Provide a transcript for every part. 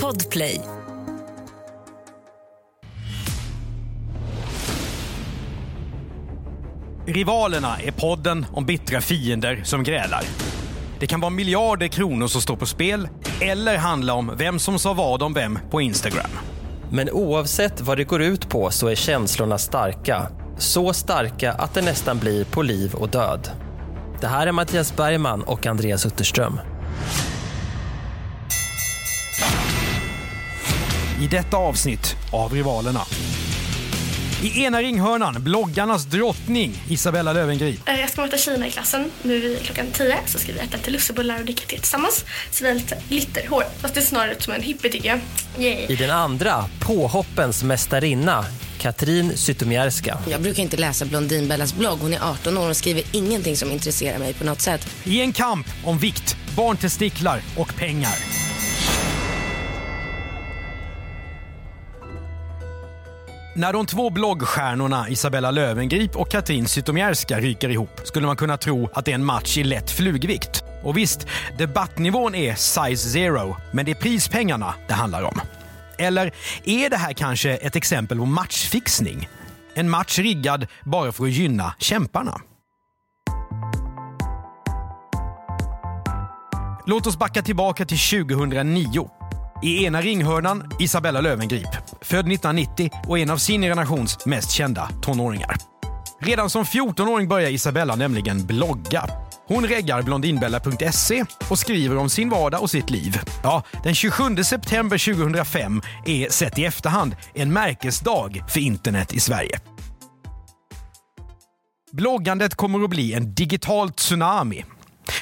Podplay. Rivalerna är podden om bittra fiender som grälar. Det kan vara miljarder kronor som står på spel eller handla om vem som sa vad om vem på Instagram. Men oavsett vad det går ut på så är känslorna starka. Så starka att det nästan blir på liv och död. Det här är Mattias Bergman och Andreas Utterström. I detta avsnitt av Rivalerna. I ena ringhörnan, bloggarnas drottning Isabella Löwengrip. Eh, Jag ska möta tjejerna i klassen nu klockan 10 så ska vi äta lite lussebullar och dricka te tillsammans. Så vi har lite glitterhår. Fast det ser snarare ut som en hippie tycker jag. Yay. I den andra, påhoppens mästarinna, Katrin Zytomierska. Jag brukar inte läsa Blondinbellas blogg. Hon är 18 år och skriver ingenting som intresserar mig på något sätt. I en kamp om vikt, barntestiklar och pengar. När de två bloggstjärnorna Isabella Löwengrip och Katrin Zytomierska ryker ihop skulle man kunna tro att det är en match i lätt flugvikt. Och visst, debattnivån är size zero, men det är prispengarna det handlar om. Eller är det här kanske ett exempel på matchfixning? En match riggad bara för att gynna kämparna? Låt oss backa tillbaka till 2009. I ena ringhörnan Isabella Löwengrip, född 1990 och en av sin generations mest kända tonåringar. Redan som 14-åring börjar Isabella nämligen blogga. Hon reggar blondinbella.se och skriver om sin vardag och sitt liv. Ja, den 27 september 2005 är sett i efterhand en märkesdag för internet i Sverige. Bloggandet kommer att bli en digital tsunami.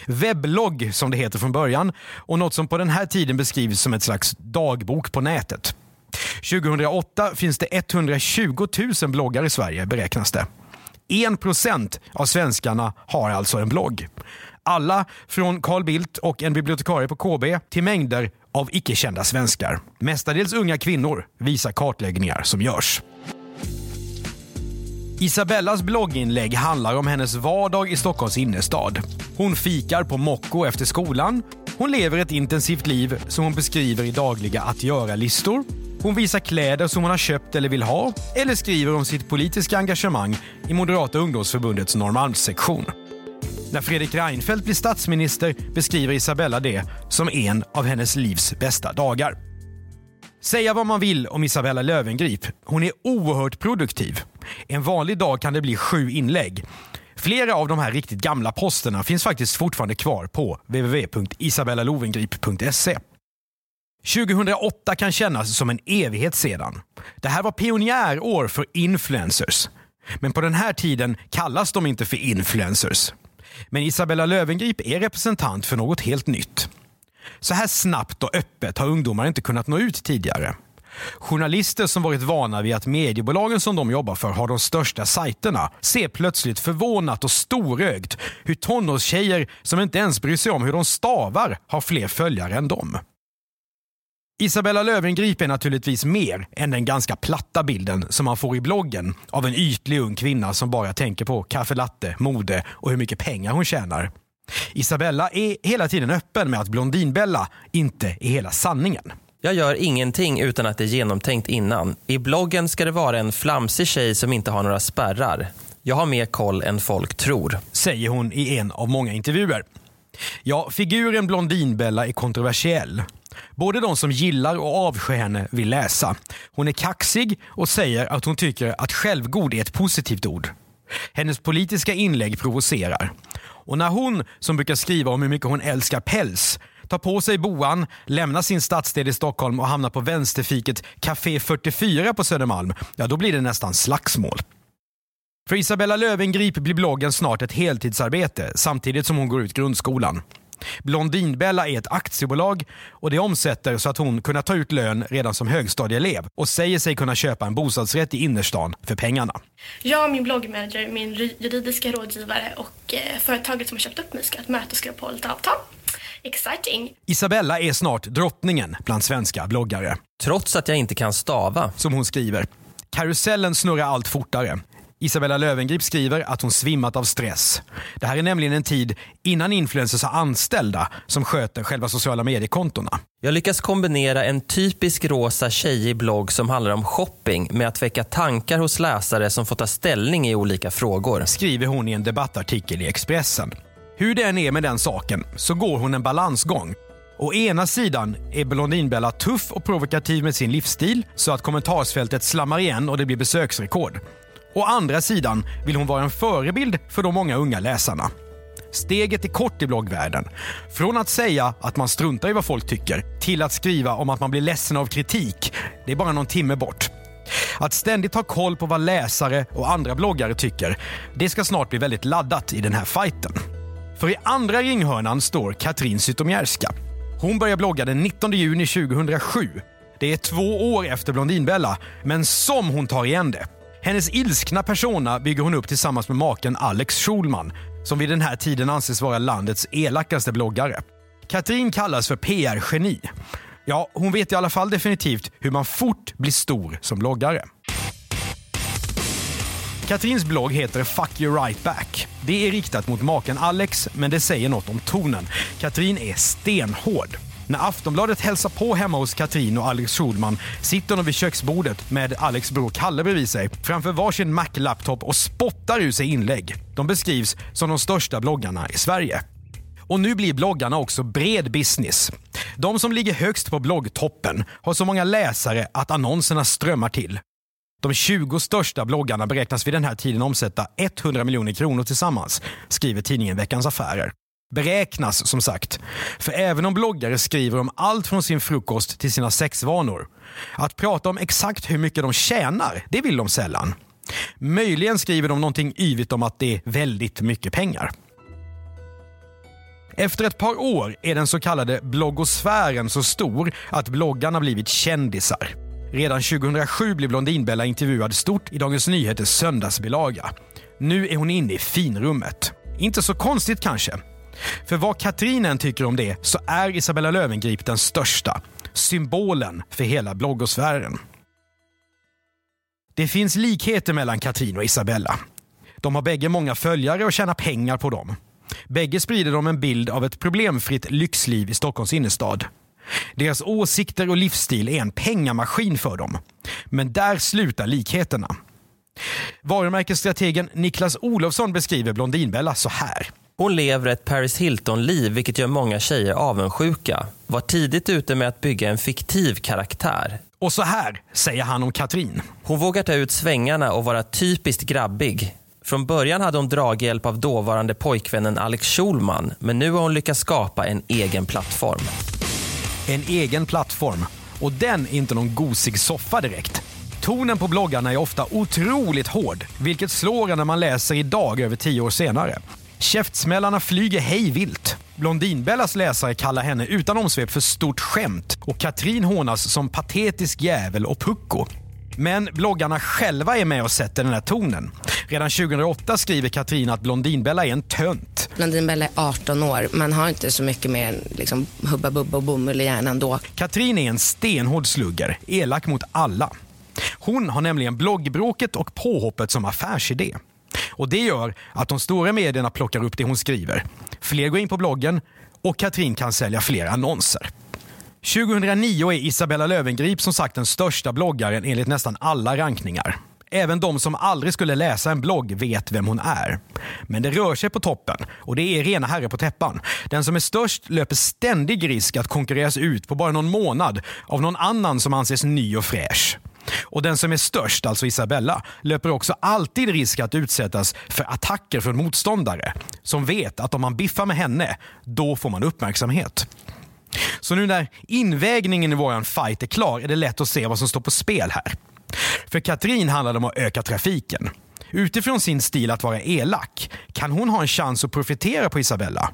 Webblogg som det heter från början och något som på den här tiden beskrivs som ett slags dagbok på nätet. 2008 finns det 120 000 bloggar i Sverige beräknas det. 1% av svenskarna har alltså en blogg. Alla från Carl Bildt och en bibliotekarie på KB till mängder av icke-kända svenskar. Mestadels unga kvinnor visar kartläggningar som görs. Isabellas blogginlägg handlar om hennes vardag i Stockholms innerstad. Hon fikar på Mocco efter skolan. Hon lever ett intensivt liv som hon beskriver i dagliga att göra-listor. Hon visar kläder som hon har köpt eller vill ha eller skriver om sitt politiska engagemang i Moderata ungdomsförbundets Norrmalmssektion. När Fredrik Reinfeldt blir statsminister beskriver Isabella det som en av hennes livs bästa dagar. Säga vad man vill om Isabella Löwengrip. Hon är oerhört produktiv. En vanlig dag kan det bli sju inlägg. Flera av de här riktigt gamla posterna finns faktiskt fortfarande kvar på www.isabellalovengripe.se. 2008 kan kännas som en evighet sedan. Det här var pionjärår för influencers. Men på den här tiden kallas de inte för influencers. Men Isabella Löwengrip är representant för något helt nytt. Så här snabbt och öppet har ungdomar inte kunnat nå ut tidigare. Journalister som varit vana vid att mediebolagen som de jobbar för har de största sajterna ser plötsligt förvånat och storögt hur tonårstjejer som inte ens bryr sig om hur de stavar har fler följare än dem. Isabella Löwengrip är naturligtvis mer än den ganska platta bilden som man får i bloggen av en ytlig ung kvinna som bara tänker på kaffe latte, mode och hur mycket pengar hon tjänar. Isabella är hela tiden öppen med att Blondinbella inte är hela sanningen. Jag gör ingenting utan att det är genomtänkt innan. I bloggen ska det vara en flamsig tjej som inte har några spärrar. Jag har mer koll än folk tror. Säger hon i en av många intervjuer. Ja, figuren Blondinbella är kontroversiell. Både de som gillar och avskyr henne vill läsa. Hon är kaxig och säger att hon tycker att självgod är ett positivt ord. Hennes politiska inlägg provocerar. Och när hon, som brukar skriva om hur mycket hon älskar päls, tar på sig boan, lämnar sin stadsdel i Stockholm och hamnar på vänsterfiket Café 44 på Södermalm, ja då blir det nästan slagsmål. För Isabella Löwengrip blir bloggen snart ett heltidsarbete samtidigt som hon går ut grundskolan. Blondinbella är ett aktiebolag och det omsätter så att hon kunnat ta ut lön redan som högstadieelev och säger sig kunna köpa en bostadsrätt i innerstan för pengarna. Jag, min bloggmanager, min juridiska rådgivare och eh, företaget som har köpt upp mig ska ha ett möte och skriva på lite avtal. Exciting! Isabella är snart drottningen bland svenska bloggare. Trots att jag inte kan stava. Som hon skriver. Karusellen snurrar allt fortare. Isabella Lövengrip skriver att hon svimmat av stress. Det här är nämligen en tid innan influencers har anställda som sköter själva sociala mediekontona. Jag lyckas kombinera en typisk rosa tjejig blogg som handlar om shopping med att väcka tankar hos läsare som får ta ställning i olika frågor. Skriver hon i en debattartikel i Expressen. Hur det än är med den saken så går hon en balansgång. Å ena sidan är Blondinbella tuff och provokativ med sin livsstil så att kommentarsfältet slammar igen och det blir besöksrekord. Å andra sidan vill hon vara en förebild för de många unga läsarna. Steget är kort i bloggvärlden. Från att säga att man struntar i vad folk tycker till att skriva om att man blir ledsen av kritik. Det är bara någon timme bort. Att ständigt ha koll på vad läsare och andra bloggare tycker, det ska snart bli väldigt laddat i den här fighten. För i andra ringhörnan står Katrin Zytomierska. Hon börjar blogga den 19 juni 2007. Det är två år efter Blondinbella, men som hon tar igen det. Hennes ilskna persona bygger hon upp tillsammans med maken Alex Schulman, som vid den här tiden anses vara landets elakaste bloggare. Katrin kallas för PR-geni. Ja, hon vet i alla fall definitivt hur man fort blir stor som bloggare. Katrins blogg heter Fuck you right back. Det är riktat mot maken Alex, men det säger något om tonen. Katrin är stenhård. När Aftonbladet hälsar på hemma hos Katrin och Alex Schulman sitter de vid köksbordet med Alex bror Kalle bredvid sig framför varsin Mac-laptop och spottar ur sig inlägg. De beskrivs som de största bloggarna i Sverige. Och nu blir bloggarna också bred business. De som ligger högst på bloggtoppen har så många läsare att annonserna strömmar till. De 20 största bloggarna beräknas vid den här tiden omsätta 100 miljoner kronor tillsammans, skriver tidningen Veckans Affärer. Beräknas som sagt. För även om bloggare skriver om allt från sin frukost till sina sexvanor. Att prata om exakt hur mycket de tjänar, det vill de sällan. Möjligen skriver de någonting yvigt om att det är väldigt mycket pengar. Efter ett par år är den så kallade bloggosfären så stor att bloggarna blivit kändisar. Redan 2007 blev Blondinbella intervjuad stort i Dagens Nyheters söndagsbilaga. Nu är hon inne i finrummet. Inte så konstigt kanske. För vad Katrin än tycker om det så är Isabella Löwengrip den största. Symbolen för hela bloggosfären. Det finns likheter mellan Katrin och Isabella. De har bägge många följare och tjänar pengar på dem. Bägge sprider de en bild av ett problemfritt lyxliv i Stockholms innerstad. Deras åsikter och livsstil är en pengamaskin för dem. Men där slutar likheterna. Varumärkesstrategen Niklas Olofsson beskriver Blondinbella så här. Hon lever ett Paris Hilton-liv vilket gör många tjejer avundsjuka. Var tidigt ute med att bygga en fiktiv karaktär. Och så här säger han om Katrin. Hon vågar ta ut svängarna och vara typiskt grabbig. Från början hade hon draghjälp av dåvarande pojkvännen Alex Schulman men nu har hon lyckats skapa en egen plattform. En egen plattform. Och den är inte någon gosig soffa direkt. Tonen på bloggarna är ofta otroligt hård, vilket slår en när man läser idag över tio år senare. Käftsmällarna flyger hej vilt. Blondinbellas läsare kallar henne utan omsvep för stort skämt och Katrin hånas som patetisk jävel och pucko. Men bloggarna själva är med och sätter den här tonen. Redan 2008 skriver Katrin att Blondinbella är en tönt. Blondinbella är 18 år. Man har inte så mycket mer liksom, hubba bubba och bomull i hjärnan då. Katrin är en stenhård slugger, elak mot alla. Hon har nämligen bloggbråket och påhoppet som affärsidé. Och Det gör att de stora medierna plockar upp det hon skriver. Fler går in på bloggen och Katrin kan sälja fler annonser. 2009 är Isabella Löwengrip som sagt den största bloggaren enligt nästan alla rankningar. Även de som aldrig skulle läsa en blogg vet vem hon är. Men det rör sig på toppen och det är rena herre på täppan. Den som är störst löper ständig risk att konkurreras ut på bara någon månad av någon annan som anses ny och fräsch. Och den som är störst, alltså Isabella, löper också alltid risk att utsättas för attacker från motståndare som vet att om man biffar med henne, då får man uppmärksamhet. Så nu när invägningen i våran fight är klar är det lätt att se vad som står på spel här. För Katrin handlar det om att öka trafiken. Utifrån sin stil att vara elak kan hon ha en chans att profitera på Isabella.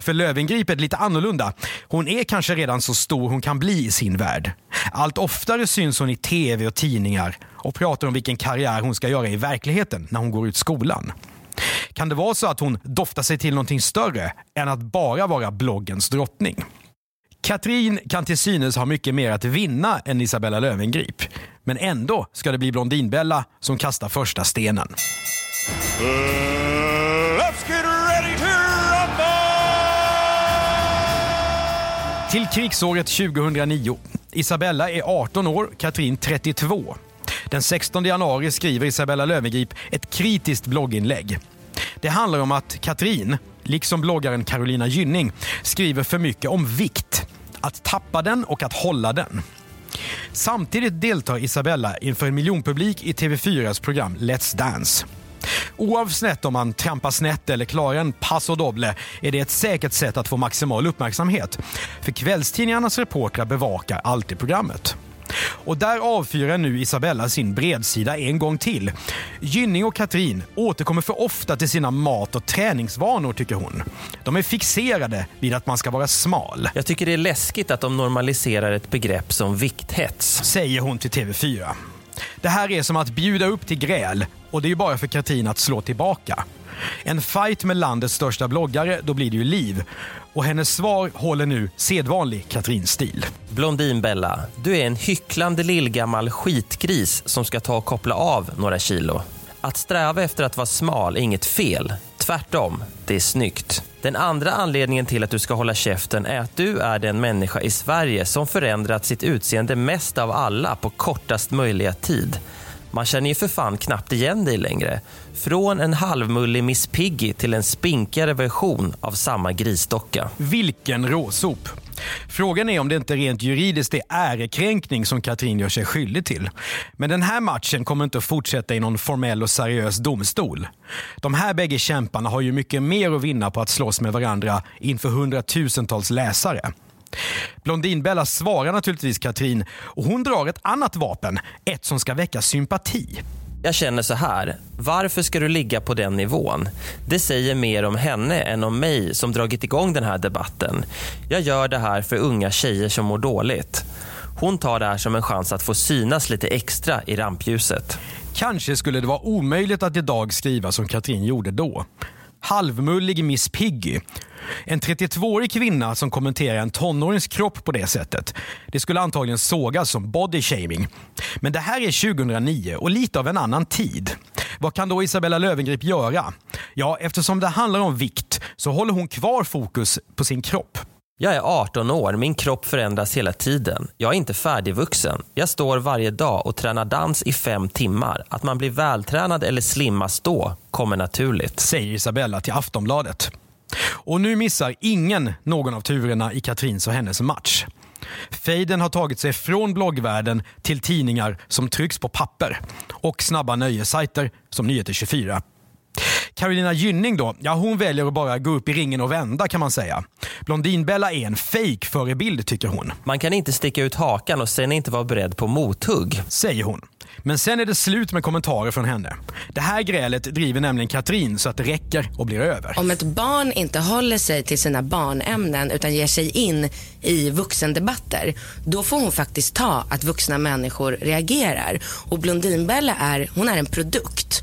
För Lövengrip är det lite annorlunda. Hon är kanske redan så stor hon kan bli i sin värld. Allt oftare syns hon i tv och tidningar och pratar om vilken karriär hon ska göra i verkligheten när hon går ut skolan. Kan det vara så att hon doftar sig till någonting större än att bara vara bloggens drottning? Katrin kan till synes ha mycket mer att vinna än Isabella Lövengrip. Men ändå ska det bli Blondinbella som kastar första stenen. Till krigsåret 2009. Isabella är 18 år, Katrin 32. Den 16 januari skriver Isabella Löwengrip ett kritiskt blogginlägg. Det handlar om att Katrin, liksom bloggaren Carolina Gynning, skriver för mycket om vikt. Att tappa den och att hålla den. Samtidigt deltar Isabella inför en miljonpublik i TV4s program Let's Dance. Oavsett om man trampar snett eller klarar en passo doble är det ett säkert sätt att få maximal uppmärksamhet. För kvällstidningarnas reportrar bevakar alltid programmet. Och där avfyrar nu Isabella sin bredsida en gång till. Gynning och Katrin återkommer för ofta till sina mat och träningsvanor tycker hon. De är fixerade vid att man ska vara smal, Jag tycker det är läskigt att de normaliserar ett begrepp som vikthets. säger hon till TV4. Det här är som att bjuda upp till gräl och det är ju bara för Katrin att slå tillbaka. En fight med landets största bloggare, då blir det ju liv. Och hennes svar håller nu sedvanlig Katrin-stil. Blondinbella, du är en hycklande lillgammal skitgris som ska ta och koppla av några kilo. Att sträva efter att vara smal är inget fel. Tvärtom, det är snyggt. Den andra anledningen till att du ska hålla käften är att du är den människa i Sverige som förändrat sitt utseende mest av alla på kortast möjliga tid. Man känner ju för fan knappt igen dig längre. Från en halvmullig Miss Piggy till en spinkigare version av samma grisdocka. Vilken råsop! Frågan är om det inte rent juridiskt är ärekränkning som Katrin gör sig skyldig till. Men den här matchen kommer inte att fortsätta i någon formell och seriös domstol. De här bägge kämparna har ju mycket mer att vinna på att slåss med varandra inför hundratusentals läsare. Blondinbella svarar naturligtvis Katrin och hon drar ett annat vapen, ett som ska väcka sympati. Jag känner så här. Varför ska du ligga på den nivån? Det säger mer om henne än om mig som dragit igång den här debatten. Jag gör det här för unga tjejer som mår dåligt. Hon tar det här som en chans att få synas lite extra i rampljuset. Kanske skulle det vara omöjligt att idag skriva som Katrin gjorde då. Halvmullig Miss Piggy. En 32-årig kvinna som kommenterar en tonårings kropp på det sättet. Det skulle antagligen sågas som body shaming. Men det här är 2009 och lite av en annan tid. Vad kan då Isabella Löwengrip göra? Ja, eftersom det handlar om vikt så håller hon kvar fokus på sin kropp. Jag är 18 år, min kropp förändras hela tiden. Jag är inte färdigvuxen. Jag står varje dag och tränar dans i fem timmar. Att man blir vältränad eller slimmas då kommer naturligt. Säger Isabella till Aftonbladet. Och nu missar ingen någon av turerna i Katrins och hennes match. Fejden har tagit sig från bloggvärlden till tidningar som trycks på papper och snabba nöjessajter som Nyheter 24. Carolina Gynning då, ja hon väljer att bara gå upp i ringen och vända kan man säga. Blondinbella är en fake-förebild tycker hon, Man kan inte sticka ut hakan och sen inte vara beredd på mothugg. säger hon. Men sen är det slut med kommentarer från henne. Det här grälet driver nämligen Katrin så att det räcker och blir över. Om ett barn inte håller sig till sina barnämnen utan ger sig in i vuxendebatter, då får hon faktiskt ta att vuxna människor reagerar. Och Blondinbella är, hon är en produkt.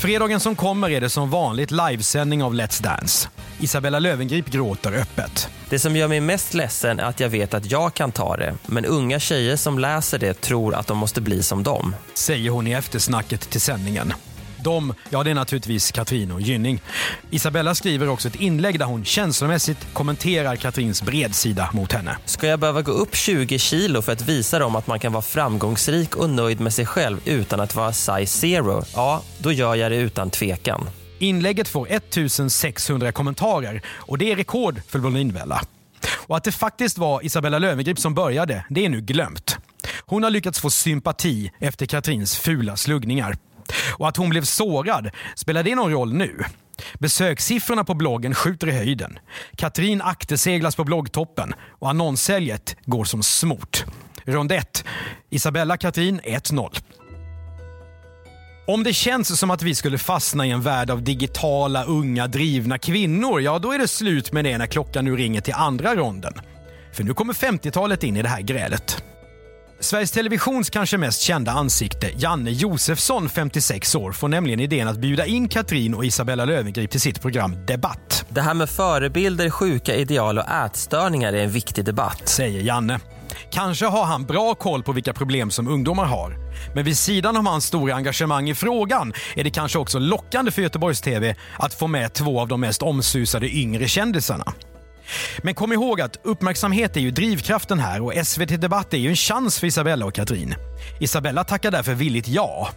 Fredagen som kommer är det som vanligt livesändning av Let's Dance. Isabella Löwengrip gråter öppet. Det som gör mig mest ledsen är att jag vet att jag kan ta det, men unga tjejer som läser det tror att de måste bli som dem. säger hon i eftersnacket till sändningen. De, ja det är naturligtvis Katrin och Gynning. Isabella skriver också ett inlägg där hon känslomässigt kommenterar Katrins bredsida mot henne. Ska jag behöva gå upp 20 kilo för att visa dem att man kan vara framgångsrik och nöjd med sig själv utan att vara size zero? Ja, då gör jag det utan tvekan. Inlägget får 1600 kommentarer och det är rekord för Blondinbella. Och att det faktiskt var Isabella Löwengrip som började, det är nu glömt. Hon har lyckats få sympati efter Katrins fula sluggningar. Och att hon blev sårad, spelar det någon roll nu? Besökssiffrorna på bloggen skjuter i höjden. Katrin akterseglas på bloggtoppen och annonssäljet går som smort. Rond 1. Isabella Katrin 1-0. Om det känns som att vi skulle fastna i en värld av digitala, unga, drivna kvinnor, ja då är det slut med det när klockan nu ringer till andra ronden. För nu kommer 50-talet in i det här grälet. Sveriges Televisions kanske mest kända ansikte, Janne Josefsson, 56 år, får nämligen idén att bjuda in Katrin och Isabella Löwengrip till sitt program Debatt. Det här med förebilder, sjuka ideal och ätstörningar är en viktig debatt. Säger Janne. Kanske har han bra koll på vilka problem som ungdomar har. Men vid sidan av hans stora engagemang i frågan är det kanske också lockande för Göteborgs TV att få med två av de mest omsusade yngre kändisarna. Men kom ihåg att uppmärksamhet är ju drivkraften här och SVT Debatt är ju en chans för Isabella och Katrin. Isabella tackar därför villigt ja.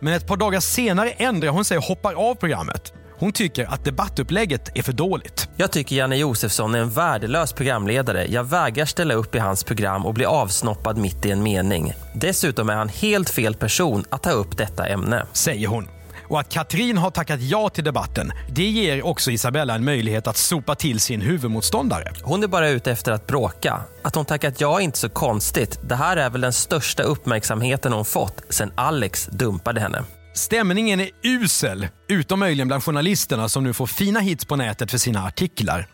Men ett par dagar senare ändrar hon sig och hoppar av programmet. Hon tycker att debattupplägget är för dåligt. Jag tycker Janne Josefsson är en värdelös programledare. Jag vägrar ställa upp i hans program och bli avsnoppad mitt i en mening. Dessutom är han helt fel person att ta upp detta ämne. Säger hon. Och att Katrin har tackat ja till debatten, det ger också Isabella en möjlighet att sopa till sin huvudmotståndare. Hon är bara ute efter att bråka. Att hon tackat ja är inte så konstigt. Det här är väl den största uppmärksamheten hon fått sen Alex dumpade henne. Stämningen är usel, utom möjligen bland journalisterna som nu får fina hits på nätet för sina artiklar.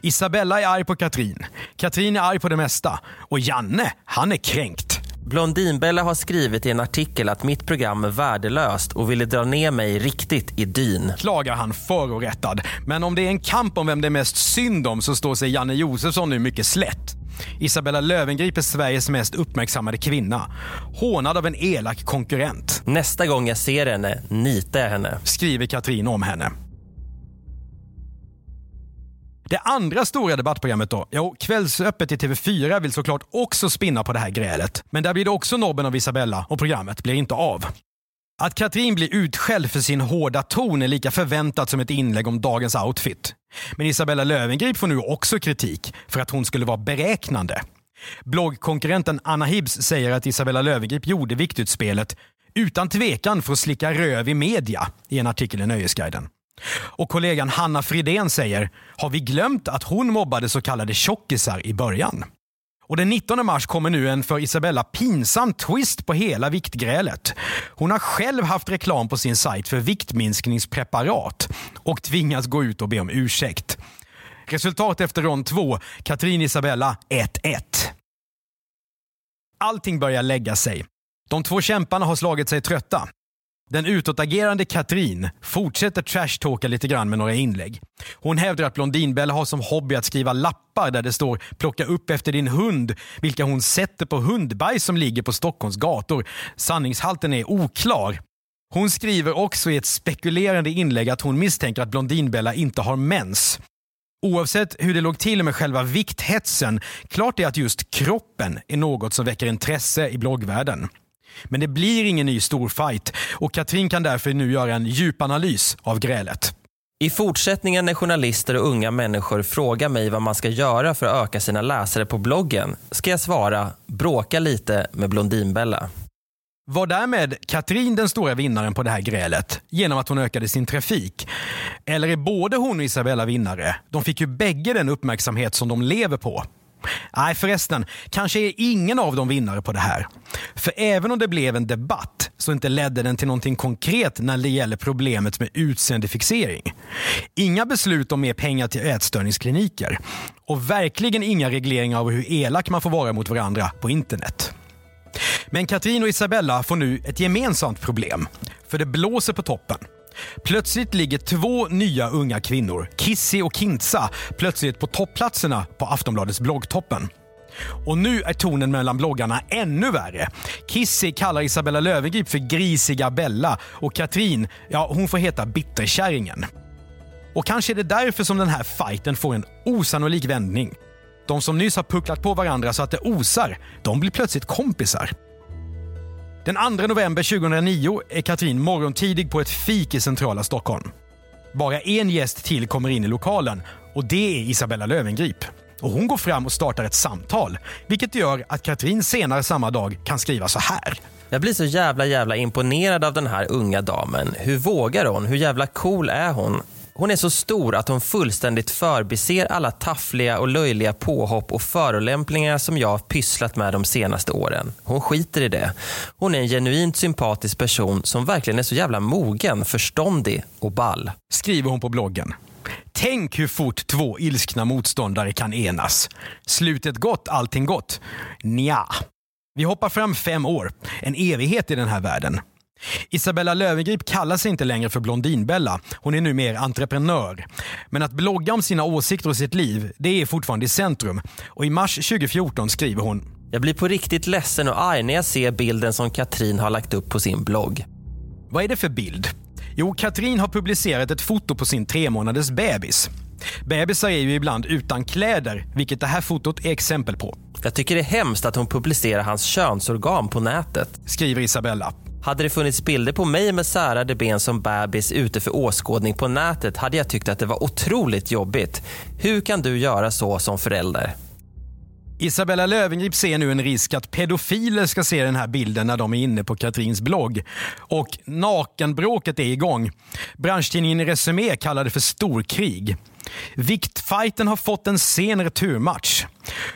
Isabella är arg på Katrin, Katrin är arg på det mesta och Janne, han är kränkt. Blondinbella har skrivit i en artikel att mitt program är värdelöst och ville dra ner mig riktigt i dyn. Klagar han förorättad. Men om det är en kamp om vem det är mest synd om så står sig Janne Josefsson nu mycket slätt. Isabella Löwengrip är Sveriges mest uppmärksammade kvinna. Hånad av en elak konkurrent. Nästa gång jag ser henne nitar jag henne. Skriver Katrin om henne. Det andra stora debattprogrammet då? Jo, Kvällsöppet i TV4 vill såklart också spinna på det här grälet. Men där blir det också nobben av Isabella och programmet blir inte av. Att Katrin blir utskälld för sin hårda ton är lika förväntat som ett inlägg om dagens outfit. Men Isabella Löwengrip får nu också kritik för att hon skulle vara beräknande. Bloggkonkurrenten Anna Hibbs säger att Isabella Löwengrip gjorde viktutspelet utan tvekan för att slicka röv i media i en artikel i Nöjesguiden. Och kollegan Hanna Fridén säger, har vi glömt att hon mobbade så kallade tjockisar i början? Och den 19 mars kommer nu en för Isabella pinsam twist på hela viktgrälet. Hon har själv haft reklam på sin sajt för viktminskningspreparat och tvingas gå ut och be om ursäkt. Resultat efter rond 2, Katrin Isabella 1-1. Allting börjar lägga sig. De två kämparna har slagit sig trötta. Den utåtagerande Katrin fortsätter trashtalka lite grann med några inlägg. Hon hävdar att Blondinbella har som hobby att skriva lappar där det står “plocka upp efter din hund” vilka hon sätter på hundbajs som ligger på Stockholms gator. Sanningshalten är oklar. Hon skriver också i ett spekulerande inlägg att hon misstänker att Blondinbella inte har mens. Oavsett hur det låg till med själva vikthetsen, klart är att just kroppen är något som väcker intresse i bloggvärlden. Men det blir ingen ny stor fight och Katrin kan därför nu göra en djupanalys av grälet. I fortsättningen när journalister och unga människor frågar mig vad man ska göra för att öka sina läsare på bloggen ska jag svara bråka lite med Blondinbella. Var därmed Katrin den stora vinnaren på det här grälet genom att hon ökade sin trafik? Eller är både hon och Isabella vinnare? De fick ju bägge den uppmärksamhet som de lever på. Nej förresten, kanske är ingen av dem vinnare på det här. För även om det blev en debatt så inte ledde den till någonting konkret när det gäller problemet med utseendefixering. Inga beslut om mer pengar till ätstörningskliniker. Och verkligen inga regleringar av hur elak man får vara mot varandra på internet. Men Katrin och Isabella får nu ett gemensamt problem. För det blåser på toppen. Plötsligt ligger två nya unga kvinnor, Kissy och Kintsa, plötsligt på toppplatserna på Aftonbladets bloggtoppen. Och nu är tonen mellan bloggarna ännu värre. Kissy kallar Isabella Löwengrip för grisiga Bella och Katrin, ja hon får heta Bitterkärringen. Och kanske är det därför som den här fighten får en osannolik vändning. De som nyss har pucklat på varandra så att det osar, de blir plötsligt kompisar. Den 2 november 2009 är Katrin morgontidig på ett fik i centrala Stockholm. Bara en gäst till kommer in i lokalen och det är Isabella Löwengrip. Och hon går fram och startar ett samtal, vilket gör att Katrin senare samma dag kan skriva så här. Jag blir så jävla jävla imponerad av den här unga damen. Hur vågar hon? Hur jävla cool är hon? Hon är så stor att hon fullständigt förbiser alla taffliga och löjliga påhopp och förolämpningar som jag har pysslat med de senaste åren. Hon skiter i det. Hon är en genuint sympatisk person som verkligen är så jävla mogen, förståndig och ball. Skriver hon på bloggen. Tänk hur fort två ilskna motståndare kan enas. Slutet gott, allting gott. Nja. Vi hoppar fram fem år, en evighet i den här världen. Isabella Löwengrip kallar sig inte längre för Blondinbella. Hon är nu mer entreprenör. Men att blogga om sina åsikter och sitt liv, det är fortfarande i centrum. Och i mars 2014 skriver hon Jag blir på riktigt ledsen och arg när jag ser bilden som Katrin har lagt upp på sin blogg. Vad är det för bild? Jo, Katrin har publicerat ett foto på sin tre månaders bebis. Bebisar är ju ibland utan kläder, vilket det här fotot är exempel på. Jag tycker det är hemskt att hon publicerar hans könsorgan på nätet. Skriver Isabella. Hade det funnits bilder på mig med särade ben som bebis ute för åskådning på nätet hade jag tyckt att det var otroligt jobbigt. Hur kan du göra så som förälder? Isabella Löwengrip ser nu en risk att pedofiler ska se den här bilden när de är inne på Katrins blogg. Och nakenbråket är igång. Branschtidningen Resumé kallar det för storkrig. Viktfighten har fått en sen returmatch.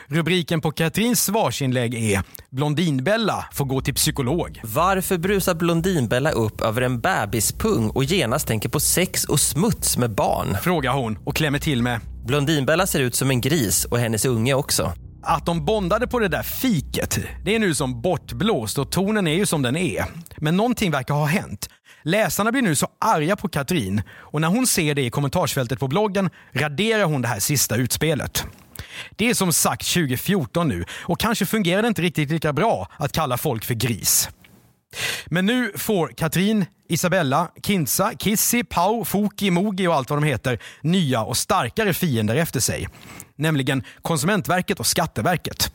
Rubriken på Katrins svarsinlägg är “Blondinbella får gå till psykolog”. Varför brusar Blondinbella upp över en bebispung och genast tänker på sex och smuts med barn? Frågar hon och klämmer till med Blondinbella ser ut som en gris och hennes unge också. Att de bondade på det där fiket, det är nu som bortblåst och tonen är ju som den är. Men någonting verkar ha hänt. Läsarna blir nu så arga på Katrin och när hon ser det i kommentarsfältet på bloggen raderar hon det här sista utspelet. Det är som sagt 2014 nu och kanske fungerar det inte riktigt lika bra att kalla folk för gris. Men nu får Katrin, Isabella, Kinsa, Kissy, Pau, Foki, Mogi och allt vad de heter nya och starkare fiender efter sig. Nämligen Konsumentverket och Skatteverket.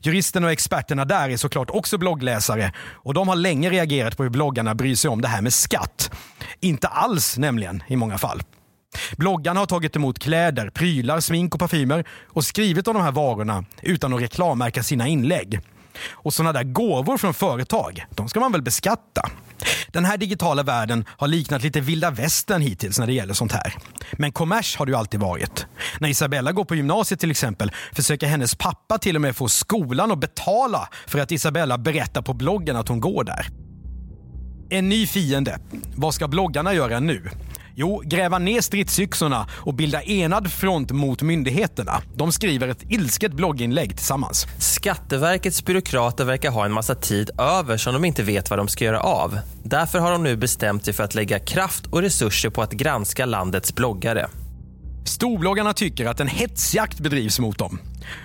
Juristerna och experterna där är såklart också bloggläsare och de har länge reagerat på hur bloggarna bryr sig om det här med skatt. Inte alls nämligen i många fall. Bloggarna har tagit emot kläder, prylar, smink och parfymer och skrivit om de här varorna utan att reklammärka sina inlägg. Och sådana där gåvor från företag, de ska man väl beskatta? Den här digitala världen har liknat lite vilda västern hittills när det gäller sånt här. Men kommers har det ju alltid varit. När Isabella går på gymnasiet till exempel försöker hennes pappa till och med få skolan att betala för att Isabella berättar på bloggen att hon går där. En ny fiende. Vad ska bloggarna göra nu? Jo, gräva ner stridsyxorna och bilda enad front mot myndigheterna. De skriver ett ilsket blogginlägg tillsammans. Skatteverkets byråkrater verkar ha en massa tid över som de inte vet vad de ska göra av. Därför har de nu bestämt sig för att lägga kraft och resurser på att granska landets bloggare. Storbloggarna tycker att en hetsjakt bedrivs mot dem.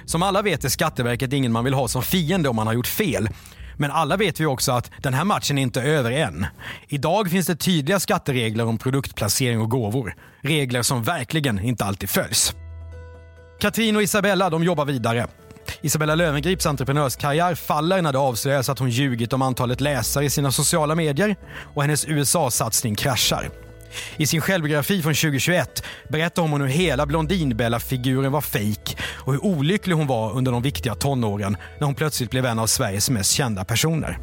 Som alla vet är Skatteverket ingen man vill ha som fiende om man har gjort fel. Men alla vet vi också att den här matchen är inte över än. Idag finns det tydliga skatteregler om produktplacering och gåvor. Regler som verkligen inte alltid följs. Katrin och Isabella de jobbar vidare. Isabella Lövengrips entreprenörskarriär faller när det avslöjas att hon ljugit om antalet läsare i sina sociala medier och hennes USA-satsning kraschar. I sin självbiografi från 2021 berättar hon om hur hela Blondinbella-figuren var fejk och hur olycklig hon var under de viktiga tonåren när hon plötsligt blev en av Sveriges mest kända personer.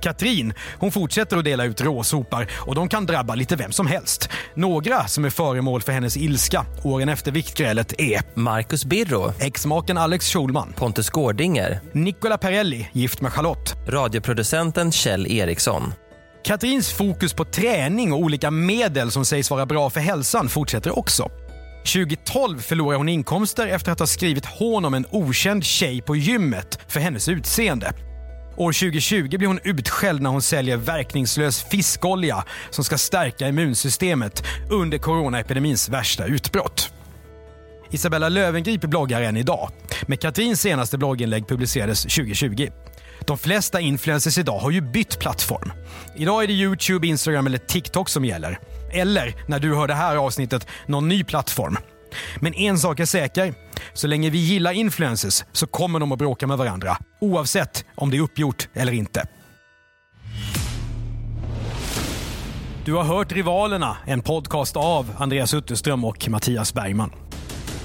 Katrin hon fortsätter att dela ut råsopar och de kan drabba lite vem som helst. Några som är föremål för hennes ilska åren efter viktgrälet är Marcus Birro, exmaken Alex Schulman, Pontus Gårdinger, Nicola Perelli, gift med Charlotte, radioproducenten Kjell Eriksson. Katrins fokus på träning och olika medel som sägs vara bra för hälsan fortsätter också. 2012 förlorar hon inkomster efter att ha skrivit hån om en okänd tjej på gymmet för hennes utseende. År 2020 blir hon utskälld när hon säljer verkningslös fiskolja som ska stärka immunsystemet under coronaepidemins värsta utbrott. Isabella Löwengrip bloggar än idag, men Katrins senaste blogginlägg publicerades 2020. De flesta influencers idag har ju bytt plattform. Idag är det Youtube, Instagram eller TikTok som gäller. Eller, när du hör det här avsnittet, någon ny plattform. Men en sak är säker. Så länge vi gillar influencers så kommer de att bråka med varandra. Oavsett om det är uppgjort eller inte. Du har hört Rivalerna, en podcast av Andreas Utterström och Mattias Bergman.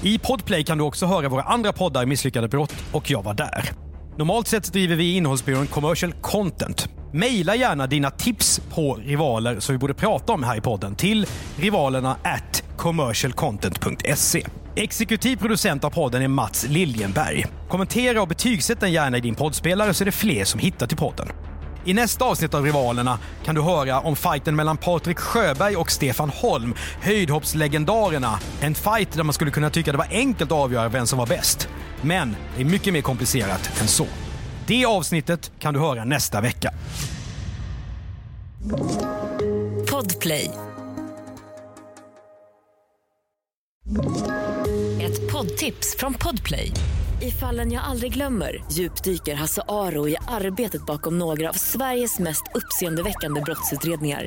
I Podplay kan du också höra våra andra poddar Misslyckade brott och Jag var där. Normalt sett driver vi i innehållsbyrån Commercial Content. Maila gärna dina tips på rivaler som vi borde prata om här i podden till rivalerna at commercialcontent.se. Exekutiv producent av podden är Mats Liljenberg. Kommentera och betygsätt den gärna i din poddspelare så är det fler som hittar till podden. I nästa avsnitt av Rivalerna kan du höra om fighten mellan Patrik Sjöberg och Stefan Holm, höjdhoppslegendarerna. En fight där man skulle kunna tycka det var enkelt att avgöra vem som var bäst. Men det är mycket mer komplicerat än så. Det avsnittet kan du höra nästa vecka. Podplay. Ett poddtips från Podplay. I fallen jag aldrig glömmer djupdyker Hasse Aro i arbetet bakom några av Sveriges mest uppseendeväckande brottsutredningar.